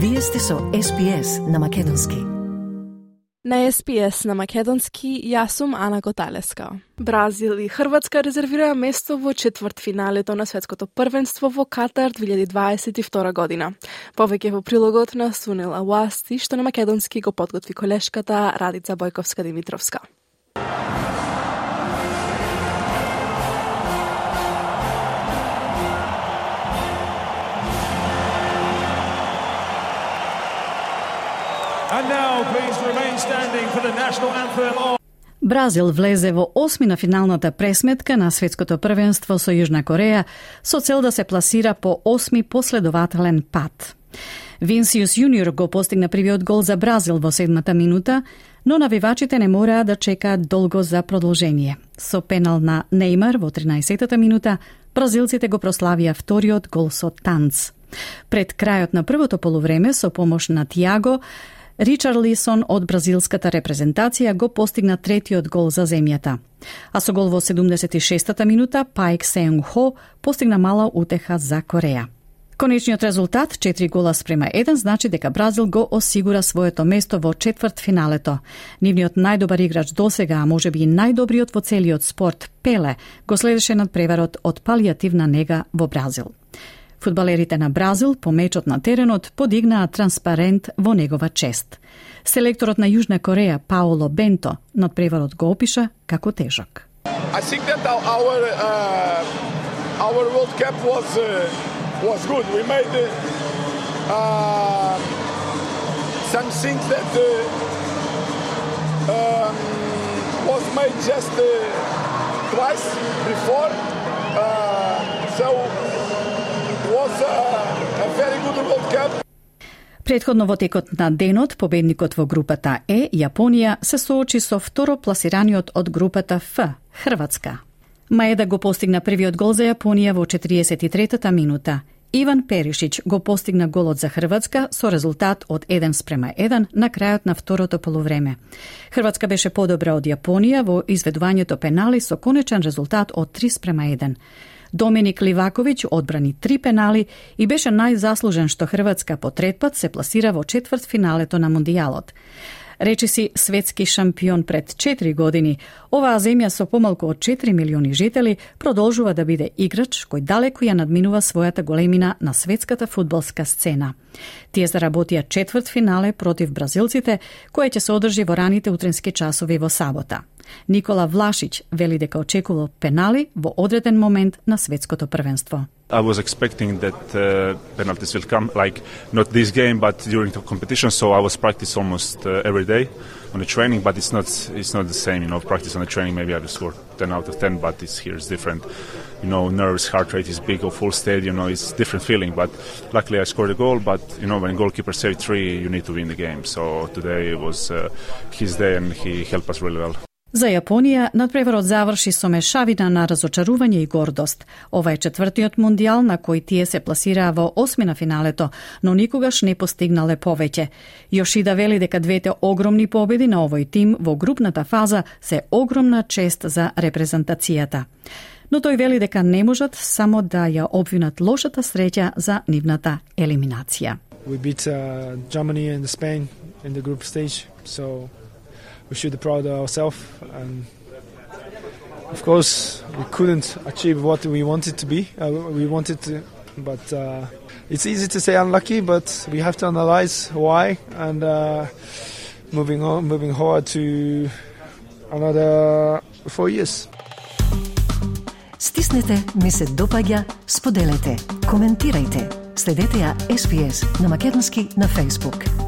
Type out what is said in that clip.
Вие сте со SPS на Македонски. На СПС на Македонски, јас сум Ана Коталеска. Бразил и Хрватска резервираа место во четврт финалето на светското првенство во Катар 2022 година. Повеќе во прилогот на Сунел Ауасти, што на Македонски го подготви колешката Радица Бојковска-Димитровска. And now, please remain standing for the national anthem of Бразил влезе во осми на финалната пресметка на светското првенство со Јужна Кореја со цел да се пласира по осми последователен пат. Винсиус Јуниор го постигна првиот гол за Бразил во седмата минута, но навивачите не мораа да чекаат долго за продолжение. Со пенал на Неймар во 13-та минута, бразилците го прославија вториот гол со танц. Пред крајот на првото полувреме со помош на Тиаго, Ричарлисон од бразилската репрезентација го постигна третиот гол за земјата. А со гол во 76-та минута Паек Сеунг Хо постигна мала утеха за Кореја. Конечниот резултат, 4 гола спрема 1, значи дека Бразил го осигура своето место во четврт финалето. Нивниот најдобар играч досега, а може би и најдобриот во целиот спорт, Пеле, го следеше над преварот од палијативна нега во Бразил. Фудбалерите на Бразил по мечот на теренот подигнаа транспарент во негова чест. Селекторот на Јужна Кореја Паоло Бенто надпреварот го опиша како тежок. I think that our uh, our World Cup was uh, was good. We made uh, some things that uh, um, was made just uh, twice before. Uh, so was a, a very good World Cup. Предходно во текот на денот, победникот во групата Е, Јапонија, се соочи со второ пласираниот од групата Ф, Хрватска. Маеда го постигна првиот гол за Јапонија во 43-та минута. Иван Перишич го постигна голот за Хрватска со резултат од 1 спрема 1 на крајот на второто полувреме. Хрватска беше подобра од Јапонија во изведувањето пенали со конечен резултат од 3 спрема 1. Доминик Ливаковиќ одбрани три пенали и беше најзаслужен што Хрватска по трет пат се пласира во четврт финалето на Мондијалот. Речиси светски шампион пред 4 години, оваа земја со помалку од 4 милиони жители продолжува да биде играч кој далеку ја надминува својата големина на светската фудбалска сцена. Тие заработија четврт финале против бразилците, кое ќе се одржи во раните утренски часови во сабота. Никола Влашич вели дека очекувал пенали во одреден момент на светското првенство. I was expecting that uh, penalties will come, like not this game, but during the competition. So I was practice almost uh, every day on the training, but it's not it's not the same. You know, practice on the training. Maybe I will score 10 out of 10, but it's here it's different. You know, nerves, heart rate is big, or full stadium. You know, it's different feeling. But luckily, I scored a goal. But you know, when goalkeeper save three, you need to win the game. So today was uh, his day, and he helped us really well. За Јапонија надпреварот заврши со мешавина на разочарување и гордост. Ова е четвртиот мундијал на кој тие се пласираа во осми на финалето, но никогаш не постигнале повеќе. Јошида вели дека двете огромни победи на овој тим во групната фаза се огромна чест за репрезентацијата. Но тој вели дека не можат само да ја обвинат лошата среќа за нивната елиминација. We beat uh, Germany and Spain in the group stage, so we should be proud of ourselves. And of course, we couldn't achieve what we wanted to be. Uh, we wanted to, but uh, it's easy to say unlucky. But we have to analyze why and uh, moving on, moving forward to another four years. Stisnite, mi se dopađa, spodelajte, komentirajte. Sledite ja SPS na makedonski na Facebook.